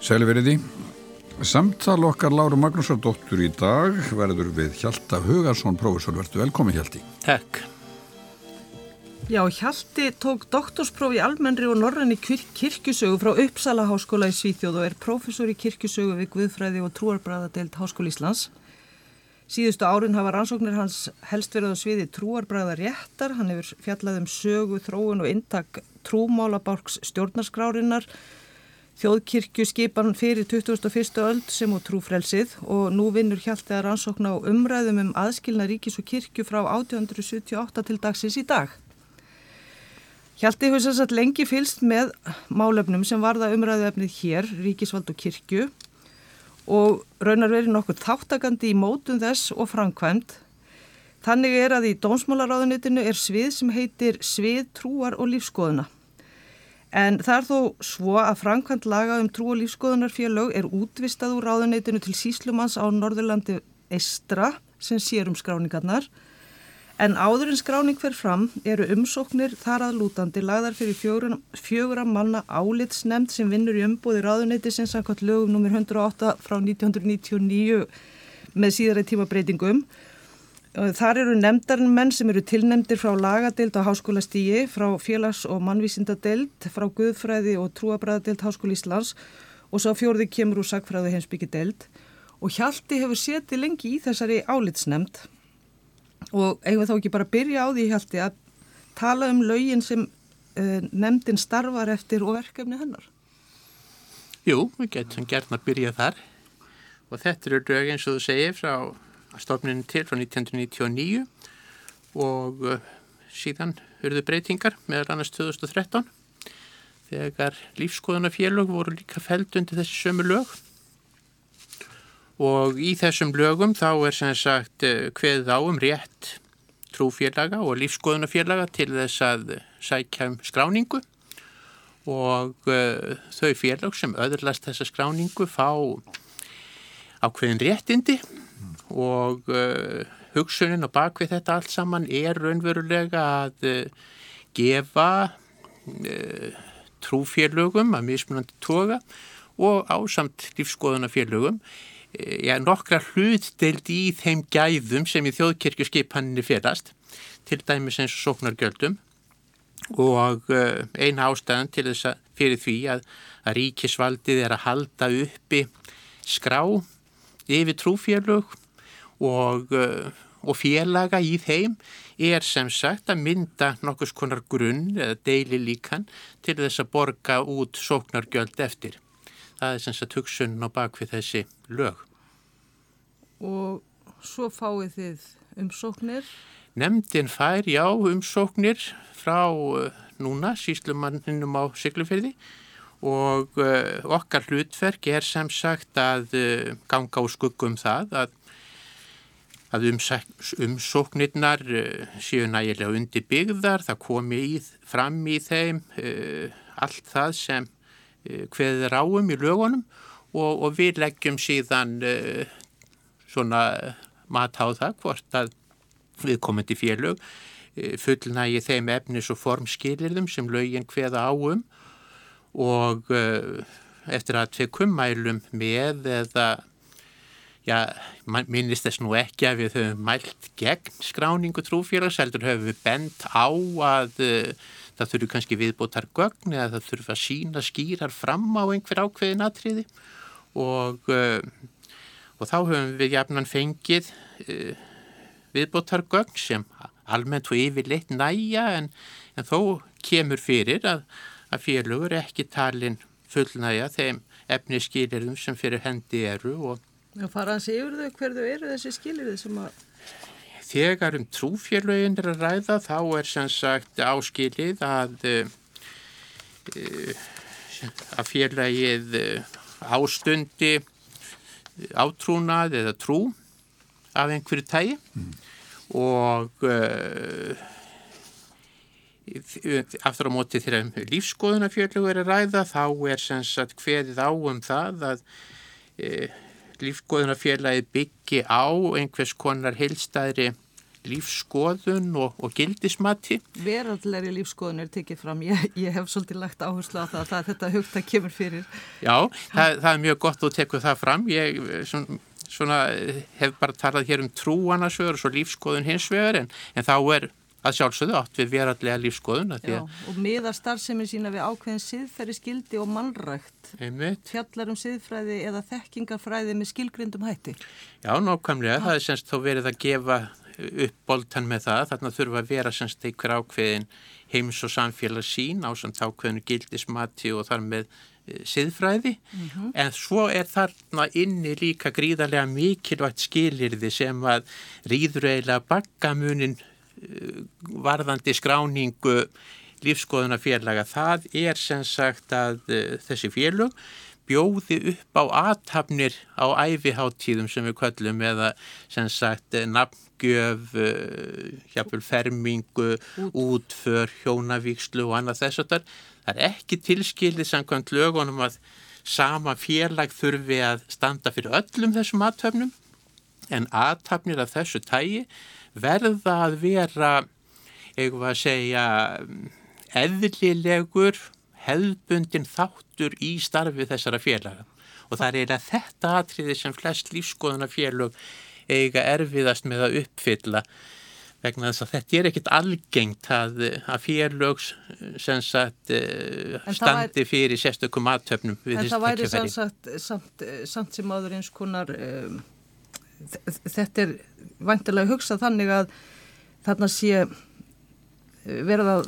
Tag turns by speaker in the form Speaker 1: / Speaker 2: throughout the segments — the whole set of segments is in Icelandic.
Speaker 1: Sæli veriði. Samtal okkar Láru Magnúsardóttur í dag verður við Hjalta Hugarsson, profesor. Verður velkomin Hjalti.
Speaker 2: Takk.
Speaker 3: Já, Hjalti tók doktorspróf í almennri og norranni kirkjusögu frá Uppsala háskóla í Svíþjóð og er profesor í kirkjusögu við Guðfræði og trúarbræðadeild Háskóli Íslands. Síðustu árin hafa rannsóknir hans helst verið á sviði trúarbræða réttar. Hann hefur fjallað um sögu, þróun og intak trúmálabálks stjórnarskrárinnar þjóðkirkju skipan fyrir 2001. öld sem og trúfrelsið og nú vinnur hjálpið að rannsókna á umræðum um aðskilna ríkis og kirkju frá 1878 til dagsins í dag. Hjalti hefur sérstaklega lengi fylst með málefnum sem varða umræðuefnið hér, ríkisvald og kirkju og raunar verið nokkuð þáttakandi í mótum þess og framkvæmt. Þannig er að í dómsmálaráðunitinu er svið sem heitir svið trúar og lífskoðuna. En það er þó svo að Frankvænt laga um trú- og lífskoðunarfélög er útvistað úr ráðuneytinu til síslumanns á Norðurlandi Eistra sem sér um skráningarnar. En áður en skráning fer fram eru umsóknir þar að lútandi lagðar fyrir fjögur, fjögur að manna álitsnemnd sem vinnur í umbúði ráðuneyti sem samkvæmt lögum nr. 108 frá 1999 með síðara tímabreitingum Þar eru nefndarmenn sem eru tilnemdir frá lagadeild á háskólastígi, frá félags- og mannvísindadeild, frá guðfræði og trúabræðadeild Háskóli Íslands og svo fjórði kemur úr sagfræði hensbyggideild og Hjalti hefur setið lengi í þessari álitsnemnd og eigum við þá ekki bara að byrja á því Hjalti að tala um laugin sem uh, nefndin starfar eftir og verkefni hennar.
Speaker 2: Jú, við getum gert að byrja þar. Og þetta eru lög eins og þú segir frá stofninu til frá 1999 og uh, síðan hurðu breytingar meðal annars 2013 þegar lífskoðunafélög voru líka feld undir þessi sömu lög. Og í þessum lögum þá er sem sagt hveðið á um rétt trúfélaga og lífskoðunafélaga til þess að sækja um skráningu. Og uh, þau félag sem öðurlast þessa skráningu fá ákveðin réttindi og uh, hugsunin og bakvið þetta allt saman er raunverulega að uh, gefa uh, trúfélögum að mismunandi toga og ásamt lífskoðunafélögum ja, nokkra hlutdeild í þeim gæðum sem í þjóðkirkjuskipanninni félast til dæmis eins og sóknargjöldum. Og eina ástæðan til þess að fyrir því að, að ríkisvaldið er að halda uppi skrá yfir trúfélög og, uh, og félaga í þeim er sem sagt að mynda nokkus konar grunn eða deili líkan til þess að borga út sóknargjöld eftir. Það er sem sagt hugsun á bakvið þessi lög.
Speaker 3: Og svo fáið þið umsóknir?
Speaker 2: Nemndin fær já umsóknir frá uh, núna síslumanninum á Siglufyrði og uh, okkar hlutverk er sem sagt að ganga á skuggum það að, að umsóknirnar uh, séu nægilega undir byggðar, það komi í, fram í þeim uh, allt það sem uh, hveðir áum í lögunum og, og við leggjum síðan svona mat á það hvort að við komandi félög fullnægi þeim efnis og formskilirðum sem lögin hveða áum og eftir að tveikum mælum með eða já, minnist þess nú ekki að við höfum mælt gegn skráningu trúfélags, heldur höfum við bent á að uh, það þurfu kannski viðbótar gögn eða það þurfu að sína skýrar fram á einhver ákveðin atriði. Og, uh, og þá höfum við jafnan fengið viðbótar gögn sem almennt og yfirleitt næja en, en þó kemur fyrir að að félugur ekki talin fullnæja þeim efni skilirðum sem fyrir hendi eru og
Speaker 3: Það fara hans yfir þau hverðu eru þessi skilirði sem að
Speaker 2: Þegar um trúfélögin er að ræða þá er sem sagt áskilið að að félagið ástundi átrúnað eða trú af einhverju tægi mm. og uh, aftur á móti þegar lífskoðunafjörlu er að ræða þá er sem sagt hveðið á um það að e, lífskoðunafjörlaði byggi á einhvers konar heilstæðri lífskoðun og, og gildismati.
Speaker 3: Veraldlegri lífskoðun er tekið fram. Ég, ég hef svolítið lagt áherslu á það að það, þetta hugta kemur fyrir.
Speaker 2: Já, það, það er mjög gott að tekja það fram. Ég svona, svona, hef bara talað hér um trúanasögur og svo lífskoðun hins vegar en, en þá er að sjálfsögðu átt við verallega lífskoðun.
Speaker 3: Já, og miða starfseminn sína við ákveðin siðferði skildi og mannrækt.
Speaker 2: Einmitt.
Speaker 3: Fjallar um siðfræði eða þekkingafræði með skilgrindum hætti.
Speaker 2: Já, nákvæmlega. Já. Það er semst þó verið að gefa upp boltan með það. Þarna þurfa að vera semst einhver ákveðin heims og samfélagsín á samt ákveðinu gildismati og þar með e, siðfræði. Mm -hmm. En svo er þarna inni líka gríðarlega mikilvægt skilirði sem að rýður eiginlega bakkamunin varðandi skráningu lífskoðunarfélaga það er sem sagt að uh, þessi félög bjóði upp á aðtapnir á æfiháttíðum sem við kvöllum eða sem sagt eh, nafngjöf, hjapul fermingu, Út. útför, hjónavíkslu og annað þess að það er ekki tilskilið samkvæmt lögunum að sama félag þurfi að standa fyrir öllum þessum aðtöfnum en aðtapnir af þessu tægi verða að vera, eigum að segja, eðlilegur, hefðbundin þáttur í starfi þessara félaga. Og það er eiginlega þetta atriði sem flest lífskoðunarfélög eiga erfiðast með að uppfylla vegna þess að þetta er ekkit algengt að, að félögs sagt, eh, standi væri, fyrir sérstökum aðtöfnum
Speaker 3: En það væri sagt, samt, samt sem áður eins konar um, þetta er vantilega hugsað þannig að þarna sé eh, verða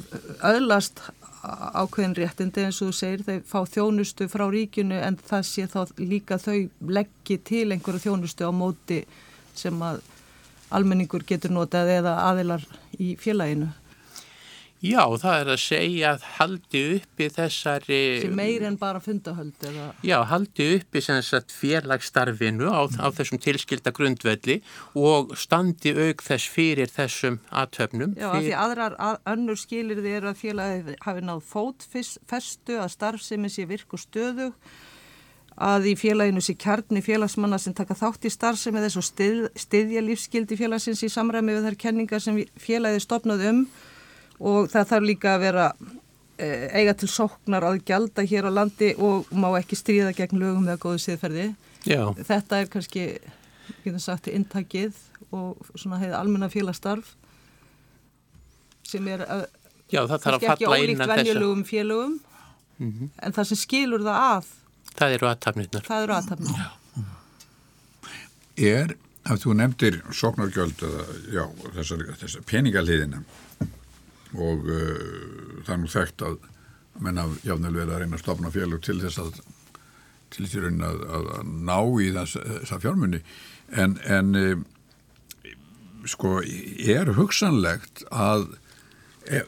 Speaker 3: öðlast ákveðin réttindi eins og þú segir þau fá þjónustu frá ríkinu en það sé þá líka þau leggji til einhverju þjónustu á móti sem að almenningur getur notað eða aðilar í félaginu
Speaker 2: Já, það er að segja að haldi uppi þessari...
Speaker 3: Sem meir en bara fundahöld eða...
Speaker 2: Já, haldi uppi félagsstarfinu á, mm. á þessum tilskilda grundvelli og standi auk þess fyrir þessum aðtöfnum.
Speaker 3: Já,
Speaker 2: fyr...
Speaker 3: því aðrar að, önnur skilir þið eru að félagi hafi náð fótfestu að starfsemi sé virku stöðu að í félaginu sé kjarni félagsmanna sem taka þátt í starfsemi þess og stið, stiðja lífskildi félagsins í samræmi við þær kenningar sem félagið stopnað um og það þarf líka að vera e, eiga til sóknar að gjalda hér á landi og má ekki stríða gegn lögum eða góðu siðferði.
Speaker 2: Já.
Speaker 3: Þetta er kannski, getur sagt, intakið og svona heiða almenna félagstarf sem er að,
Speaker 2: Já, það þarf að
Speaker 3: að ekki ólíkt venjulegum félögum mm -hmm. en það sem skilur það að
Speaker 2: það eru aðtapnirnar.
Speaker 3: Það eru aðtapnirnar.
Speaker 1: Er, að þú nefndir sóknargjöld eða, já, þessar, þessar peningaliðina og uh, það er nú þekkt að menna jáfnvel verið að reyna að stopna félug til þess að til þess að, að, að ná í þess, þessa fjármunni en, en uh, sko er hugsanlegt að er,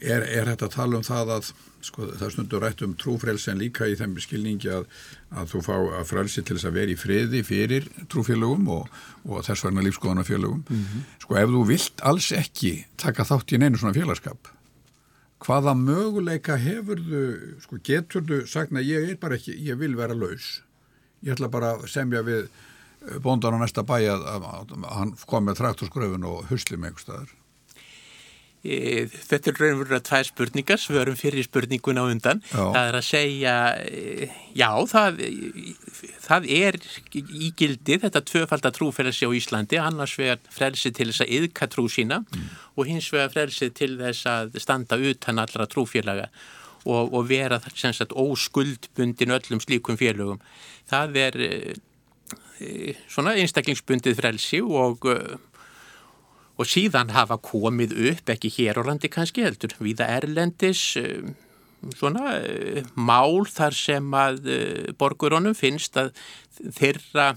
Speaker 1: er, er þetta að tala um það að sko, það stundur rætt um trúfrelsen líka í þeim skilningi að, að þú fá að frelsi til þess að vera í friði fyrir trúfélögum og, og þess vegna lífskoðanafélögum. Mm -hmm. Sko ef þú vilt alls ekki taka þátt í neinu svona félagskap, hvaða möguleika hefur þú, sko getur þú sagt að ég er bara ekki, ég vil vera laus. Ég ætla bara að semja við bóndan á næsta bæ að, að, að hann kom með traktorskröfun og husli með einhver staðar.
Speaker 2: E, þetta er raunverulega tvær spurningar, svörum fyrir spurningun á undan. Já. Það er að segja, e, já, það, það er í gildi þetta tvöfaldar trúfélagsi á Íslandi, annars vegar frelsi til þess að yðka trú sína mm. og hins vegar frelsi til þess að standa utan allra trúfélaga og, og vera sagt, óskuldbundin öllum slíkum félögum. Það er e, svona einstaklingsbundið frelsi og og síðan hafa komið upp, ekki hér á landi kannski heldur, viða Erlendis, eh, svona eh, mál þar sem að eh, borgurónum finnst að þeirra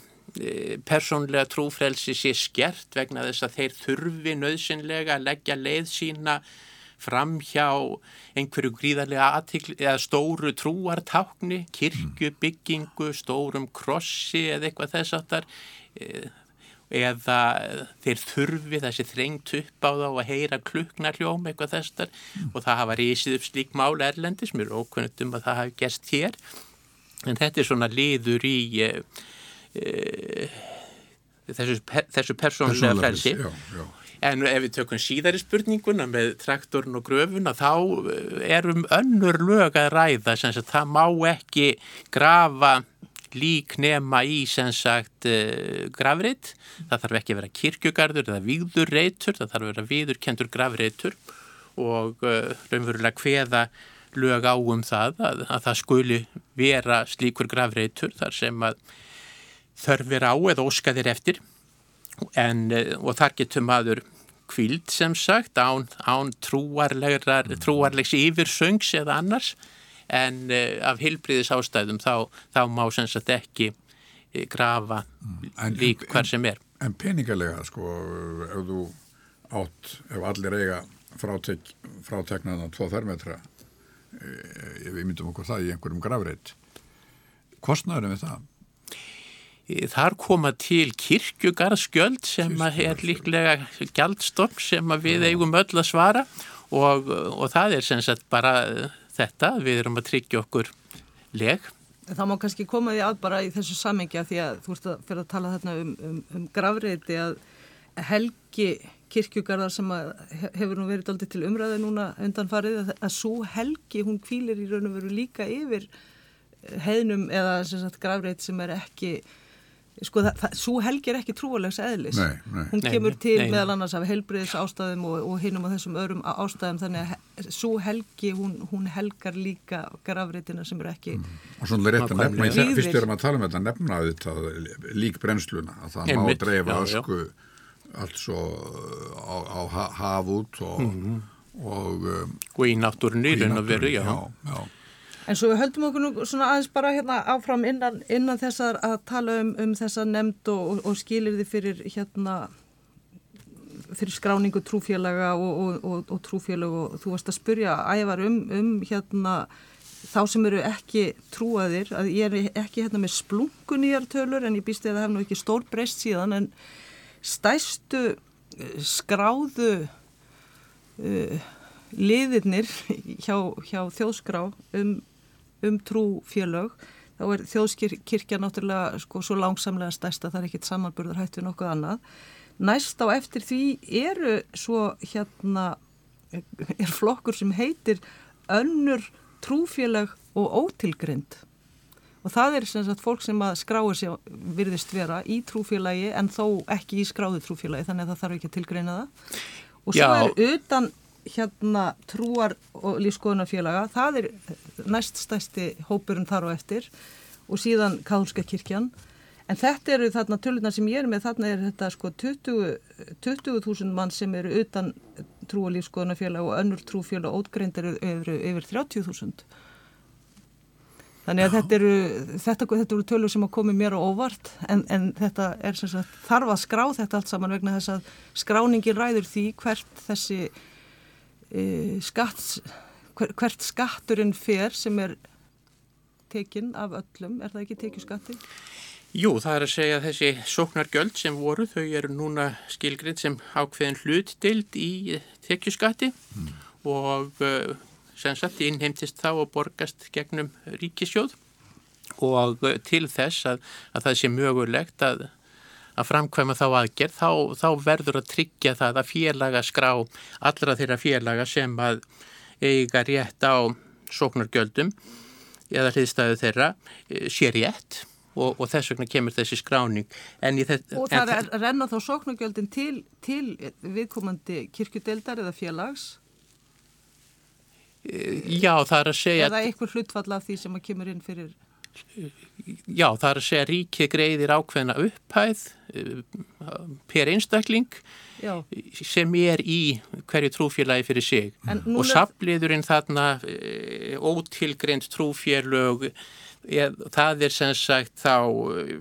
Speaker 2: persónlega trúfrelsi sé skert vegna þess að þeir þurfi nöðsynlega að leggja leið sína fram hjá einhverju gríðarlega aðtikli eða stóru trúartákni, kirkjubyggingu, stórum krossi eða eitthvað þess aftar eða þeir þurfi þessi þrengt upp á þá að heyra kluknarljóm eitthvað þessar mm. og það hafa rísið upp slík mál erlendis, mér er ókunnit um að það hafi gerst hér. En þetta er svona liður í e, e, þessu, þessu persónulega frelsi. En ef við tökum síðari spurninguna með traktorn og gröfuna þá eh, erum önnur lög að ræða sem sagt það má ekki grafa lík nema í sem sagt uh, grafreitt. Það þarf ekki að vera kirkjugarður eða víðurreitur, það þarf að vera víðurkendur grafreitur og uh, raunverulega hveða lög á um það að, að það skuli vera slíkur grafreitur þar sem að þörfir á eða óskaðir eftir. En, eh, og þar getur maður kvild sem sagt án, án trúarlegs yfirsöngs eða annars en uh, af hilbriðis ástæðum þá, þá má sem sagt ekki uh, grafa en, lík hver sem er.
Speaker 1: En, en peningalega sko, ef þú átt, ef allir eiga frátek, fráteknaðan tvo fermetra ef við myndum okkur það í einhverjum grafreit kostnæðurum við það?
Speaker 2: Þar koma til kirkjugarðskjöld sem er líklega gjaldstopp sem við eigum öll að svara og, og það er sem sagt bara þetta, við erum að tryggja okkur leg.
Speaker 3: Það má kannski koma því að bara í þessu samengja því að þú ert að fyrir að tala þarna um, um, um gravreiti að helgi kirkjugarðar sem hefur nú verið aldrei til umræði núna undanfarið að, að svo helgi hún kvílir í raun og veru líka yfir heiðnum eða sagt, gravreiti sem er ekki sko það, það, svo helgi er ekki trúalegs eðlis
Speaker 1: nei, nei.
Speaker 3: hún kemur
Speaker 2: nei,
Speaker 3: til meðal annars af helbriðis ástæðum og, og hinum á þessum öðrum ástæðum þannig að svo helgi hún, hún helgar líka grafritina sem eru ekki
Speaker 1: mm. og svona rétt að nefna, í, fyrst erum að tala um þetta nefna þetta lík brennsluna að það Einmitt, má dreifa ösku allt svo á, á haf út og, mm -hmm. og, um,
Speaker 2: og í náttúrun í veru, já,
Speaker 3: já, já. En svo höldum okkur nú svona aðeins bara hérna áfram innan, innan þessar að tala um, um þessa nefnd og, og, og skilir þið fyrir hérna fyrir skráningu trúfélaga og, og trúfélag og þú varst að spurja ævar um, um hérna þá sem eru ekki trúaðir að ég er ekki hérna með splungun í tölur en ég býst ég að það hef nú ekki stór breyst síðan en stæstu eh, skráðu uh, liðirnir hjá, hjá þjóðskrá um um trúfélög þá er þjóðskirkja náttúrulega sko svo langsamlega stærsta það er ekkit samanburður hætt við nokkuð annað. Næst á eftir því eru svo hérna er flokkur sem heitir önnur trúfélag og ótilgrind og það er sem sagt fólk sem að skráir sér virðist vera í trúfélagi en þó ekki í skráðu trúfélagi þannig að það þarf ekki að tilgreina það. Og svo Já. er utan hérna trúar og lífskoðunarfélaga, það er næst stæsti hópurinn þar og eftir og síðan Kálska kirkjan. En þetta eru þarna tölunar sem ég er með þarna er þetta sko 20.000 20 mann sem eru utan trú og lífskoðunarfélag og önnur trúfélag ótgreindir eru yfir 30.000 Þannig að þetta eru, þetta, þetta eru tölur sem að komi mér á óvart en, en þetta er sem sagt þarf að skrá þetta allt saman vegna þess að skráningin ræður því hvert þessi skatts, hver, hvert skatturinn fer sem er tekinn af öllum, er það ekki tekið skatti?
Speaker 2: Jú, það er að segja að þessi sóknargjöld sem voru, þau eru núna skilgrið sem ákveðin hlutdild í tekjuskatti mm. og uh, sem sagt innheimtist þá og borgast gegnum ríkisjóð og uh, til þess að, að það sé mögulegt að að framkvæma þá aðgerð, þá, þá verður að tryggja það að félaga skrá allra þeirra félaga sem að eiga rétt á sóknargjöldum eða hliðstæðu þeirra eh, sé rétt og, og þess vegna kemur þessi skráning.
Speaker 3: Og það er renna þá sóknargjöldin til, til viðkomandi kirkjudeldar eða félags?
Speaker 2: Eh, já, það er að segja...
Speaker 3: Eða einhver hlutfall af því sem að kemur inn fyrir
Speaker 2: já, það er að segja ríkið greiðir ákveðna upphæð eh, per einstakling já. sem er í hverju trúfélagi fyrir sig og sapliðurinn þarna e, ótilgreint trúfélög e, það er sem sagt þá e,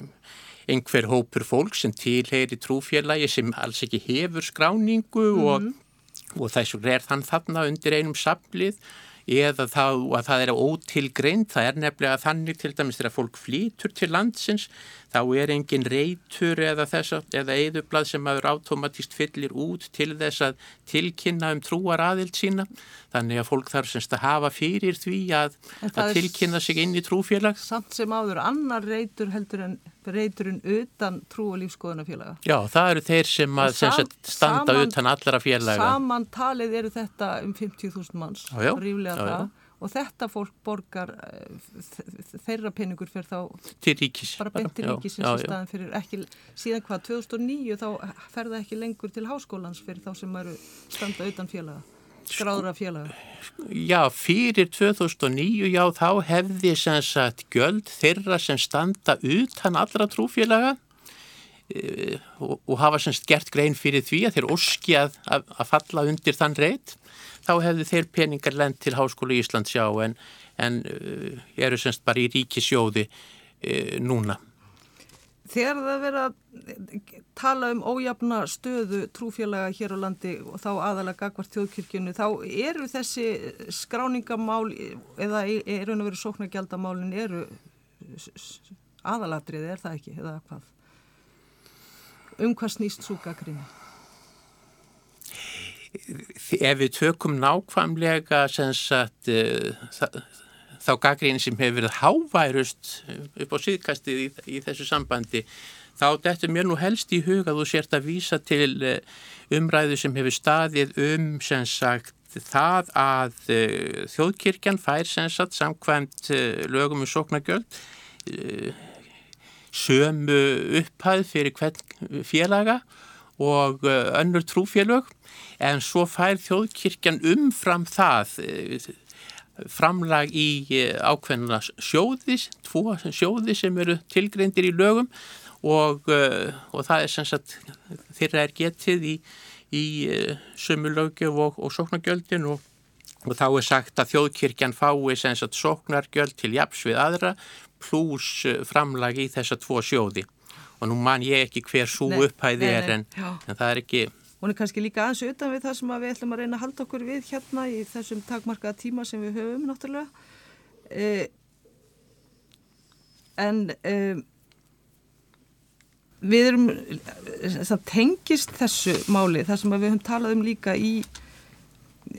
Speaker 2: einhver hópur fólk sem tilheyri trúfélagi sem alls ekki hefur skráningu mm -hmm. og, mhm. og þess vegna er þann þarna undir einum saplið eða þá að það er ótilgreint, það er nefnilega þannig til dæmis þegar fólk flýtur til landsins þá er engin reytur eða eða eðublað sem aður automatist fyllir út til þess að tilkynna um trúar aðild sína. Þannig að fólk þarf semst að hafa fyrir því að, að tilkynna sig inn í trúfélag.
Speaker 3: Samt sem áður annar reytur heldur en reyturinn utan trú og lífskoðunafélaga.
Speaker 2: Já, það eru þeir sem, að, sem
Speaker 3: sam,
Speaker 2: standa
Speaker 3: saman,
Speaker 2: utan allra félaga.
Speaker 3: Saman talið eru þetta um 50.000 manns,
Speaker 2: já, já,
Speaker 3: ríflega
Speaker 2: já,
Speaker 3: það. Og þetta fólk borgar, þeirra peningur fyrir þá
Speaker 2: til ríkis.
Speaker 3: Bara beint til ríkis ekki, síðan hvað, 2009 þá ferða ekki lengur til háskólans fyrir þá sem eru standa utan félaga skráðra félaga?
Speaker 2: Já, fyrir 2009, já, þá hefði sem sagt göld þeirra sem standa utan allra trúfélaga e, og, og hafa sem sagt gert grein fyrir því að þeir óski að, að, að falla undir þann reyt, þá hefði þeir peningar lend til Háskólu Íslands já, en, en e, eru sem sagt bara í ríkisjóði e, núna.
Speaker 3: Þegar það verið að tala um ójafna stöðu trúfélaga hér á landi og þá aðalega gagvart þjóðkirkjunu, þá eru þessi skráningamál eða eru en að vera sóknargjaldamálin eru aðalatriði, er það ekki, eða hvað? Um hvað snýst súgagrinni?
Speaker 2: Ef við tökum nákvæmlega sem sagt uh, það þá gaggríni sem hefur verið háværust upp á síðkastið í, í þessu sambandi þá þetta mér nú helst í huga þú sért að vísa til eh, umræðu sem hefur staðið um sem sagt það að uh, þjóðkirkjan fær sem sagt samkvæmt uh, lögum um sóknargjöld uh, sömu upphæð fyrir hvern félaga og önnur trúfélög en svo fær þjóðkirkjan umfram það framlag í eh, ákveðna sjóði, tvo sjóði sem eru tilgreindir í lögum og, eh, og það er sem sagt þeirra er getið í, í eh, sömu lögjöf og, og sóknargjöldin og, og þá er sagt að þjóðkirkjan fái sem sagt sóknargjöld til japs við aðra pluss framlag í þessa tvo sjóði. Og nú man ég ekki hver svo upphæði er en, en það er ekki
Speaker 3: Hún er kannski líka aðeins utan við það sem við ætlum að reyna að halda okkur við hérna í þessum takmarkaða tíma sem við höfum náttúrulega. Eh, en eh, við erum, það tengist þessu máli, það sem við höfum talað um líka í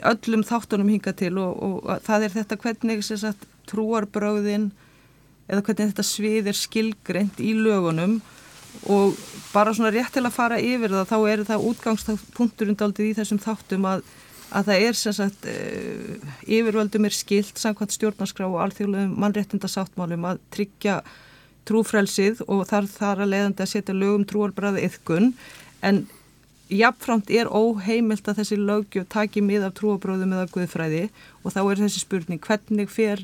Speaker 3: öllum þáttunum hinga til og, og það er þetta hvernig sagt, trúarbröðin eða hvernig þetta svið er skilgreynd í lögunum og bara svona rétt til að fara yfir það þá er það útgangspunktur undaldið í þessum þáttum að, að það er sem sagt uh, yfirvöldum er skilt samkvæmt stjórnarskrá og alþjóðlegum mannréttindasáttmálum að tryggja trúfrælsið og þar þar að leiðandi að setja lögum trúarbræði yfkun en jafnframt er óheimilt að þessi lögjöf taki mið af trúabröðum eða guðfræði. Og þá er þessi spurning hvernig fer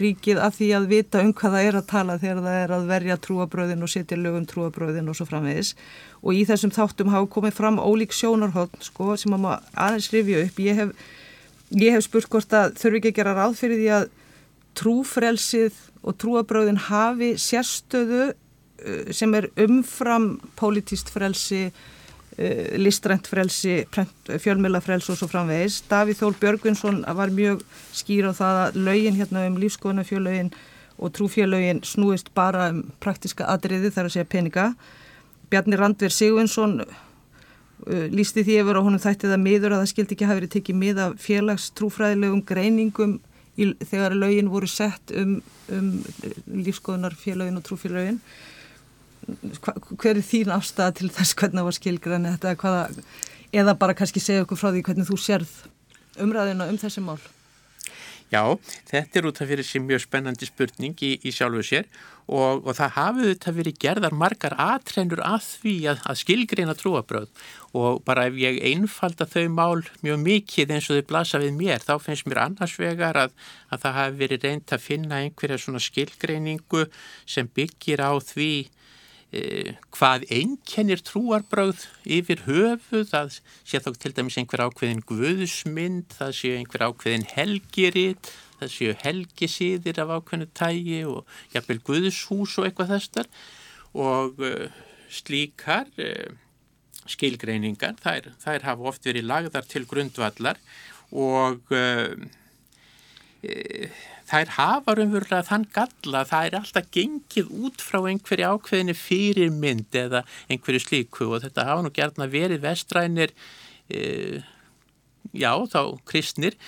Speaker 3: ríkið að því að vita um hvað það er að tala þegar það er að verja trúabröðin og setja lögum trúabröðin og svo framvegis. Og í þessum þáttum hafa komið fram ólík sjónarhótt sko sem að maður aðeins rifja upp. Ég hef, ég hef spurt hvort að þurfi ekki að gera ráð fyrir því að trúfrelsið og trúabröðin hafi sérstöðu uh, sem er umfram pólitíst frelsi listrænt frelsi, fjölmjölafrelsi og svo framvegis. Davíð Þól Björgvinsson var mjög skýr á það að laugin hérna um lífskoðunafjölögin og trúfjölögin snúist bara um praktiska atriði þar að segja peninga. Bjarni Randver Sigvinsson uh, lísti því yfir og honum þætti það miður að það skildi ekki hafi verið tekið mið af félagstrúfræðilegum greiningum í, þegar laugin voru sett um, um lífskoðunarfjölögin og trúfjölögin hver er þín afstæða til þess hvernig það var skilgræni þetta hvaða, eða bara kannski segja okkur frá því hvernig þú sérð umræðina um þessi mál?
Speaker 2: Já, þetta er út af fyrir sem mjög spennandi spurning í, í sjálfu sér og, og það hafið þetta verið gerðar margar atrennur að því að, að skilgreina trúabröð og bara ef ég einfalda þau mál mjög mikið eins og þau blasa við mér þá finnst mér annars vegar að, að það hafi verið reynd að finna einhverja svona skilgreiningu sem byggir á því hvað einkennir trúarbröð yfir höfu, það sé þá til dæmis einhver ákveðin guðsmynd, það sé einhver ákveðin helgiritt, það séu helgisíðir af ákveðinu tægi og jafnvel guðshús og eitthvað þessar og uh, slíkar uh, skilgreiningar, þær, þær hafa oft verið lagðar til grundvallar og uh, þær hafa umverulega þann galla það er alltaf gengið út frá einhverju ákveðinu fyrirmynd eða einhverju slíku og þetta hafa nú gerðna verið vestrænir e, já þá kristnir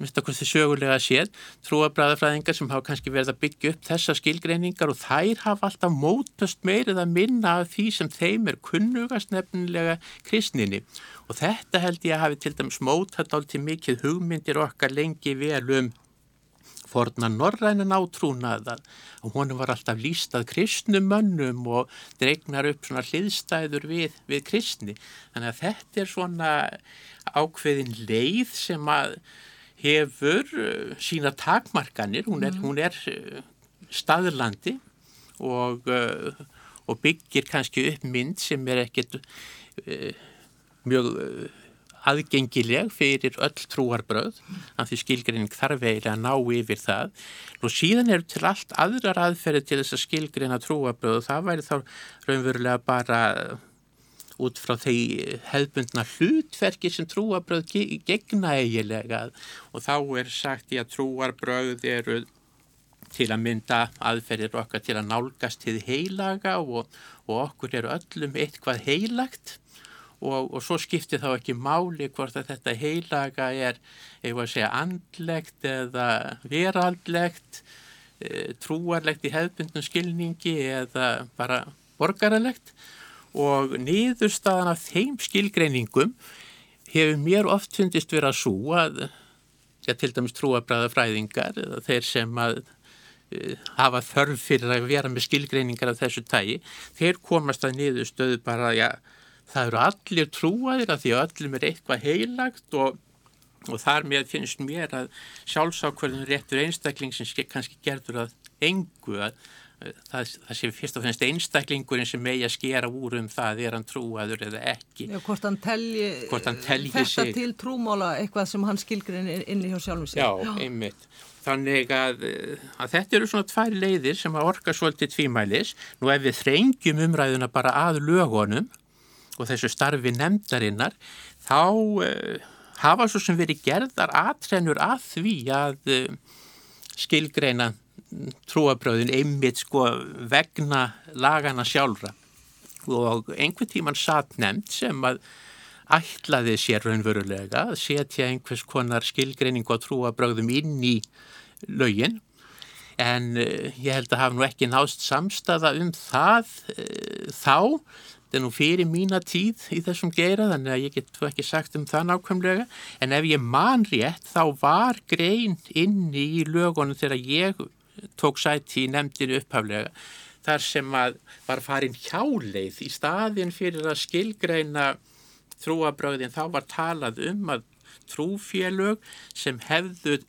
Speaker 2: minnst okkur þið sögulega séð, trúabræðafræðingar sem hafa kannski verið að byggja upp þessa skilgreiningar og þær hafa alltaf mótast meirið að minna af því sem þeim er kunnugast nefnilega kristninni. Og þetta held ég að hafi til dæmis mótat álti mikið hugmyndir okkar lengi vel um forna norræna nátrúnaðar og honum var alltaf lístað kristnumönnum og dregnar upp svona hliðstæður við, við kristni. Þannig að þetta er svona ákveðin leið sem að hefur uh, sína takmarkanir, hún er, mm. hún er uh, staðurlandi og, uh, og byggir kannski upp mynd sem er ekkert mjög aðgengileg fyrir öll trúarbröð af því skilgreining þarf eiginlega að ná yfir það. Og síðan eru til allt aðrar aðferði til þess að skilgreina trúarbröð og það væri þá raunverulega bara út frá því hefðbundna hlutverki sem trúarbröð gegna eiginlega. Og þá er sagt í að trúarbröð eru til að mynda aðferðir okkar til að nálgast til heilaga og, og okkur eru öllum eitthvað heilagt og, og svo skiptir þá ekki máli hvort að þetta heilaga er, eitthvað að segja, andlegt eða veraldlegt, e, trúarlegt í hefðbundnum skilningi eða bara borgaralegt. Og niðurstaðan af þeim skilgreiningum hefur mér oft fundist verið að sú að, já, til dæmis trúabræða fræðingar eða þeir sem að e, hafa þörf fyrir að vera með skilgreiningar af þessu tægi, þeir komast að niðurstöðu bara, já, það eru allir trúaðir að því að öllum er eitthvað heilagt og, og þar með finnst mér að sjálfsákvörðun réttur einstakling sem kannski gerður að engu að það, það sé fyrst og finnst einstaklingurinn sem megi að skera úr um það er hann trúaður eða ekki
Speaker 3: Já, hvort hann telji,
Speaker 2: hann telji
Speaker 3: þetta
Speaker 2: sig.
Speaker 3: til trúmála eitthvað sem hann skilgrir inn í hjá sjálfum sig
Speaker 2: Já, Já. einmitt Þannig að, að þetta eru svona tvær leiðir sem að orka svolítið tvímælis. Nú ef við þrengjum umræðuna bara að lögunum og þessu starfi nefndarinnar þá uh, hafa svo sem verið gerðar aðtrennur að því að uh, skilgreina trúabröðin einmitt sko vegna lagana sjálfra. Og einhvern tíman satt nefnd sem að ætlaði sér raunverulega að setja einhvers konar skilgreining á trúabröðum inn í lögin. En uh, ég held að hafa nú ekki nást samstaða um það þá þetta er nú fyrir mína tíð í þessum geira þannig að ég get ekki sagt um það nákvæmlega. En ef ég man rétt þá var grein inni í lögunum þegar ég tók sæti í nefndinu upphaflega þar sem var farin hjáleið í staðin fyrir að skilgreina trúabröðin þá var talað um að trúfélög sem hefðu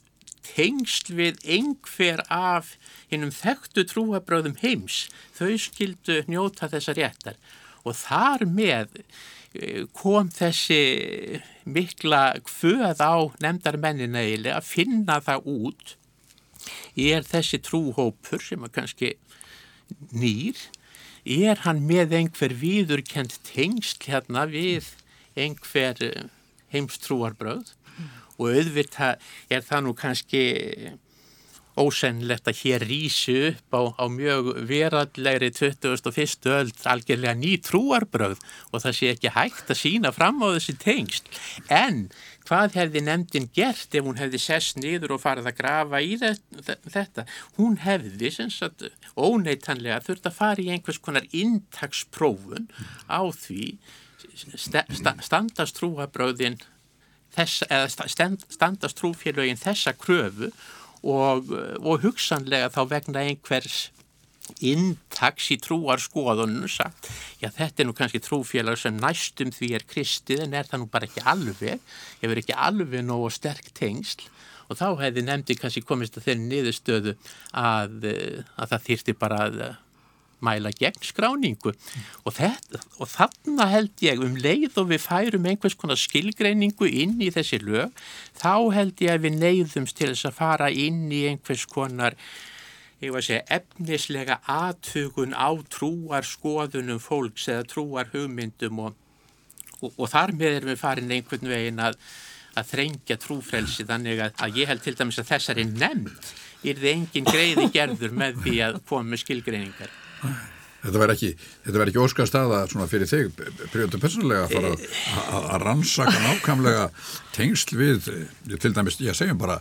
Speaker 2: tengsl við einhver af hinnum þekktu trúabröðum heims þau skildu njóta þessa réttar og þar með eh, kom þessi mikla kvöð á nefndarmennina eiginlega að finna það út. Er þessi trúhópur sem er kannski nýr er hann með einhver viðurkend tengsl hérna við einhver eh, heimstrúarbröð og auðvitað er það nú kannski ósennlegt að hér rýsi upp á, á mjög verallegri 21. öll algjörlega ný trúarbröð og það sé ekki hægt að sína fram á þessi tengst. En hvað hefði nefndin gert ef hún hefði sest niður og farið að grafa í þetta? Hún hefði sagt, óneitanlega þurft að fara í einhvers konar intaksprófun á því standast trúarbröðin Þess, eða standast trúfélögin þessa kröfu og, og hugsanlega þá vegna einhvers intaks í trúar skoðunum sagt, já þetta er nú kannski trúfélag sem næstum því er kristið en er það nú bara ekki alveg, hefur ekki alveg nógu sterk tengsl. Og þá hefði nefndi kannski komist að þeirri niðurstöðu að, að það þýrti bara að mæla gegn skráningu. Og, þetta, og þarna held ég um leið og við færum einhvers konar skilgreiningu inn í þessi lög þá held ég að við neyðumst til þess að fara inn í einhvers konar segja efnislega aðtugun á trúar skoðunum fólks eða trúar hugmyndum og, og, og þar með erum við farin einhvern veginn að, að þrengja trúfrelsi þannig að, að ég held til dæmis að þessari nefnd er þið engin greiði gerður með því að koma með skilgreiningar
Speaker 1: Þetta verð ekki, ekki óskast aða fyrir þig, Príjóttur Personlega, að fara að, að rannsaka nákvæmlega tengsl við, til dæmis, ég segjum bara,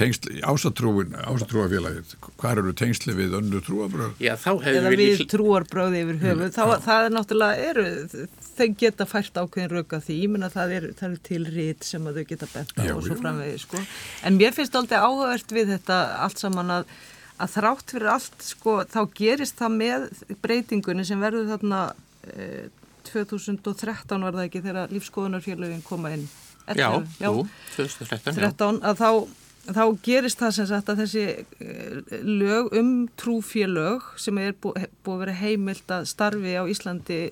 Speaker 1: tengsl, ásatrúin, ásatrúafélagið, hvað eru tengsli við önnu trúabröð?
Speaker 3: Já, þá hefur við... Eða við trúarbröði yfir höfu, þá, það er náttúrulega, eru, þau geta fært ákveðin röka því, ég menna það er, það er til rít sem að þau geta betta og svo framvegið, sko. En mér finnst alltaf áhugavert við þetta allt saman að að þrátt fyrir allt sko þá gerist það með breytingunni sem verður þarna eh, 2013 var það ekki þegar lífskoðunarfélagin koma inn
Speaker 2: Já, já, 2013
Speaker 3: 13, að þá, þá gerist það sem sagt að þessi eh, lög um trúfélög sem er bú, búið að vera heimilt að starfi á Íslandi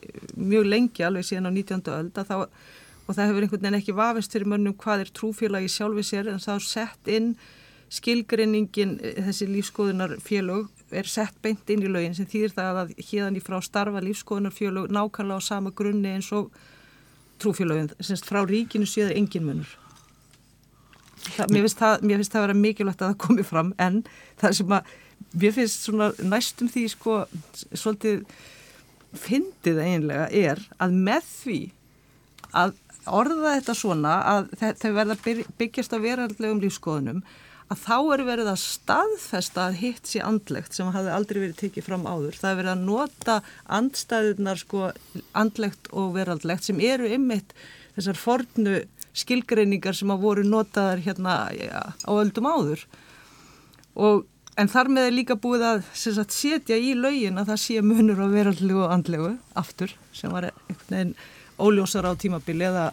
Speaker 3: mjög lengi alveg síðan á 19. öld þá, og það hefur einhvern veginn ekki vafist fyrir mönnum hvað er trúfélagi sjálfi sér en það er sett inn skilgreiningin eh, þessi lífskoðunarfélög er sett beint inn í lögin sem þýðir það að híðan í frá starfa lífskoðunarfélög nákvæmlega á sama grunni eins og trúfélögin, semst frá ríkinu séður engin munur. Það, mér, finnst það, mér finnst það að vera mikilvægt að það komi fram en það sem að mér finnst svona næstum því sko svolítið fyndið eiginlega er að með því að orða þetta svona að þau verða byggjast á veraldlegum lífskoðunum að þá er verið að staðfesta að hitt sé andlegt sem hafi aldrei verið tekið fram áður. Það er verið að nota andstæðunar sko andlegt og veraldlegt sem eru ymmit þessar fornu skilgreiningar sem að voru notaðar hérna ja, á öldum áður. Og, en þar með er líka búið að sagt, setja í laugin að það sé munur á veraldlegu og andlegu aftur sem var einhvern veginn óljósar á tímabili eða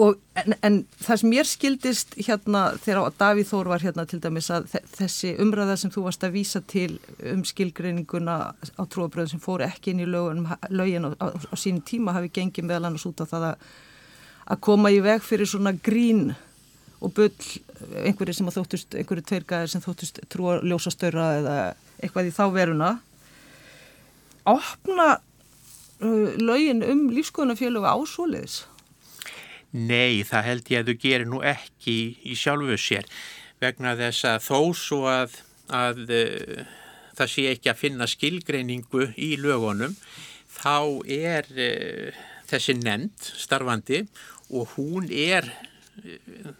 Speaker 3: Og, en, en það sem mér skildist hérna þegar Davíð Þór var hérna til dæmis að þessi umræða sem þú varst að vísa til um skilgreininguna á trúabröðum sem fór ekki inn í lögin, lögin á, á, á sínum tíma hafi gengið meðal annars út á það að, að koma í veg fyrir svona grín og bull einhverju sem að þóttust, einhverju tveirgæðir sem þóttust trúa ljósastöra eða eitthvað í þá veruna. Opna uh, lögin um lífskoðunafélögu ásóliðis
Speaker 2: Nei, það held ég að þú gerir nú ekki í, sjálfu sér vegna þess að þó svo að, að uh, það sé ekki að finna skilgreiningu í lögunum þá er uh, þessi nend starfandi og hún er uh,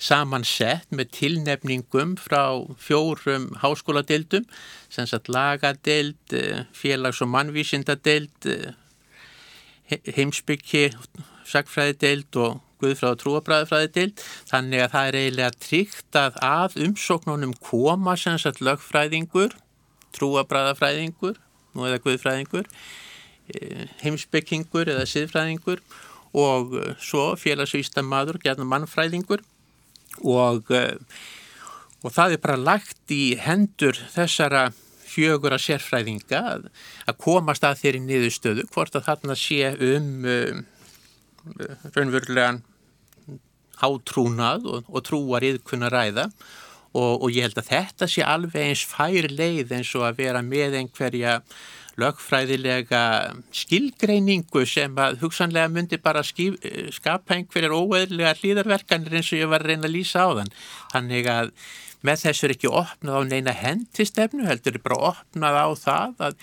Speaker 2: samansett með tilnefningum frá fjórum háskóladildum sem sagt lagadeld, félags- og mannvísindadeld, heimsbyggi sagfræðideild og Guðfráð og trúabræðifræðideild þannig að það er eiginlega tryggt að að umsóknunum koma sem sagt lögfræðingur, trúabræðafræðingur nú eða Guðfræðingur e, heimsbyggingur eða siðfræðingur og e, svo félagsvístamadur, gerðan mannfræðingur. Og, e, og það er bara lagt í hendur þessara fjögur að sérfræðinga að, að komast að þeirri niðurstöðu hvort að þarna sé um raunverulegan átrúnað og, og trúar yðkunna ræða og, og ég held að þetta sé alveg eins fær leið eins og að vera með einhverja lögfræðilega skilgreiningu sem að hugsanlega myndi bara skip, skapa einhverjar óeðlega hlýðarverkanir eins og ég var að reyna að lýsa á þann. Þannig að með þessu er ekki opnað á neina hendistefnu, heldur er bara opnað á það að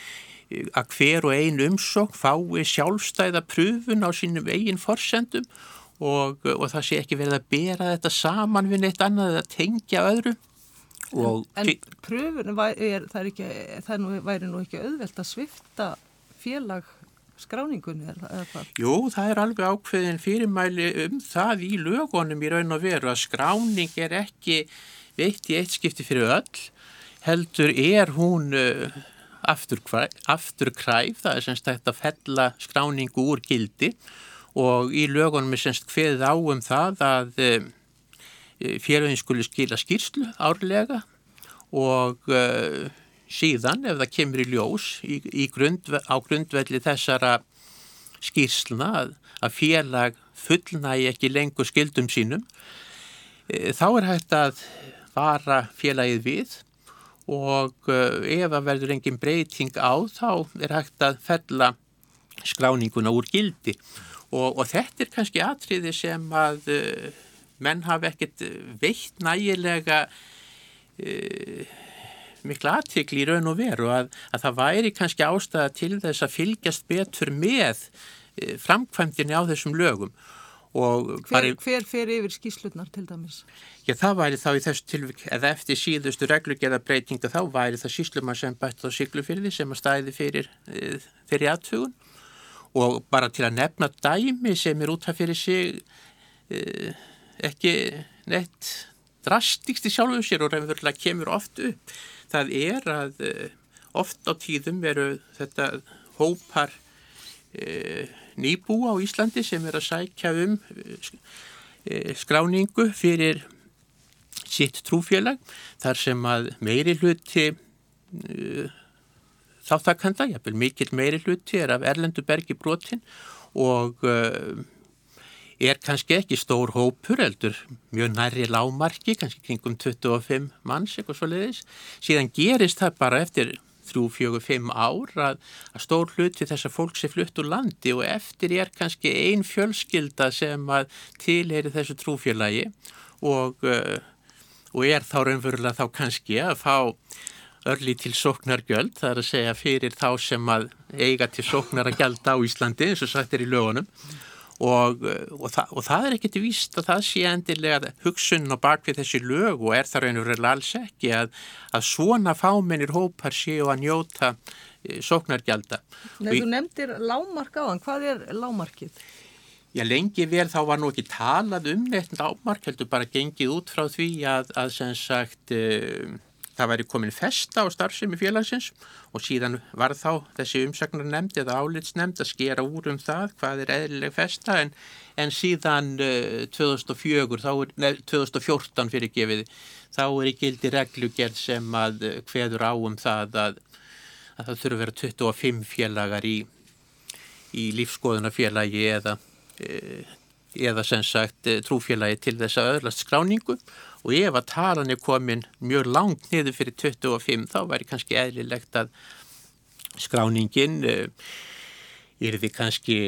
Speaker 2: að hver og ein umsók fái sjálfstæða pröfun á sínum eigin forsendum og, og það sé ekki verið að bera þetta saman við neitt annað eða tengja öðru.
Speaker 3: En, en pröfunum er, er nú, væri nú ekki auðvelt að svifta félag skráningunni?
Speaker 2: Jú, það er alveg ákveðin fyrirmæli um það í lögunum í raun og veru að skráning er ekki veitt í eitt skipti fyrir öll heldur er hún uh, afturkræf, það er semst þetta fella skráningu úr gildi og í lögunum er semst hveðið á um það að e, félagin skuli skila skýrslu árlega og e, síðan ef það kemur í ljós í, í grund, á grundvelli þessara skýrsluna að, að félag fullnægi ekki lengur skildum sínum e, þá er hægt að vara félagið við og eh, ef það verður engin breyting á þá er hægt að fella skráninguna úr gildi og, og þetta er kannski atriði sem að uh, menn hafi ekkert veitt nægilega uh, mikla aðtikli í raun og veru að, að það væri kannski ástæða til þess að fylgjast betur með e, framkvæmdini á þessum lögum.
Speaker 3: Hver, hver fer yfir skíslutnar til dæmis?
Speaker 2: Já, það væri þá í þessu tilvík, eða eftir síðustu reglugjara breytinga þá væri það síslumar sem bætt á syklufyrði sem að stæði fyrir e, þeirri aðtugun og bara til að nefna dæmi sem er út af fyrir sig e, ekki neitt drastikst í sjálfuðu sér og reyndurlega kemur oft upp. Það er að eh, oft á tíðum veru þetta hópar e, nýbú á Íslandi sem er að sækja um e, skráningu fyrir sitt trúfélag þar sem að meiri hluti e, þáttakanda, jáfnveil mikill meiri hluti er af Erlendu bergi brotin og er kannski ekki stór hópur eldur mjög nærri lámarki, kannski kringum 25 manns eitthvað svo leiðis. Síðan gerist það bara eftir 3-4-5 ár að, að stór hluti þessar fólk sé flutt úr landi og eftir er kannski ein fjölskylda sem að tilheyri þessu trúfélagi og, uh, og er þá raunverulega þá kannski að fá örli til sóknargjöld, það er að segja fyrir þá sem að eiga til sóknar að gælda á Íslandi eins og sagt er í lögunum og, og, það, og það er ekkert víst að það sé endilega hugsun og bakvið þessi lög og er það raunverulega alls ekki að, að svona fámennir hópar séu að njóta e, sóknargjalda.
Speaker 3: Nei, þú nefndir lámark á hann, hvað er lámarkið?
Speaker 2: Já, lengi vel þá var nú ekki talað um neitt lámark, heldur bara gengið út frá því að, að sem sagt... E, það væri komin festa á starfsemi félagsins og síðan var þá þessi umsagnar nefnd eða álitsnefnd að skera úr um það hvað er eðlileg festa en, en síðan uh, 2004, er, nei, 2014 fyrir gefið þá er í gildi reglugjörð sem að uh, hveður á um það að, að það þurfa að vera 25 félagar í, í lífskoðunafélagi eða, uh, eða sem sagt trúfélagi til þess að öðlast skráningu. og ef að talan er komin mjög langt niður fyrir 25 þá væri kannski eðlilegt að skráningin er því kannski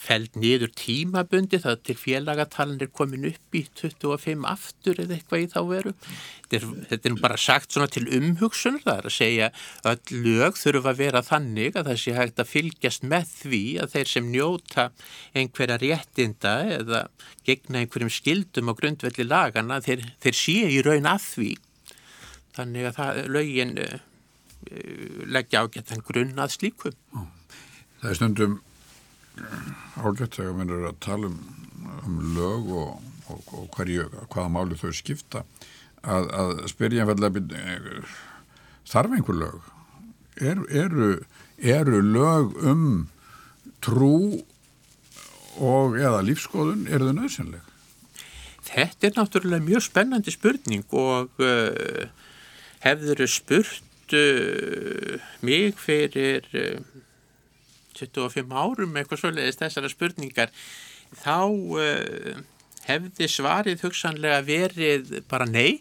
Speaker 2: feld niður tímabundi það til félagatalan er komin upp í 25 aftur eða eitthvað í þá veru. Þetta er, bara sagt svona til umhugsunar, það er að segja öll lög þurfa að vera þannig að það sé hægt að fylgjast með því að þeir sem njóta einhverja réttinda eða gegna einhverjum skildum á grundvelli lagana þeir, þeir sé í raun að því. Þannig að það, lögin uh, leggja ágættan grunn að slíkum.
Speaker 1: Það er stundum ágætt þegar við erum að tala um, um lög og, og, og hverju, hvaða máli þau skipta að, að spyrja einfallega þarf einhver lög er, eru, eru lög um trú og eða lífskoðun eru þau nöðsynleg?
Speaker 2: Þetta er náttúrulega mjög spennandi spurning og uh, hefður spurt uh, mig fyrir uh, 25 árum eitthvað svoleiðist þessara spurningar þá uh, hefði svarið hugsanlega verið bara nei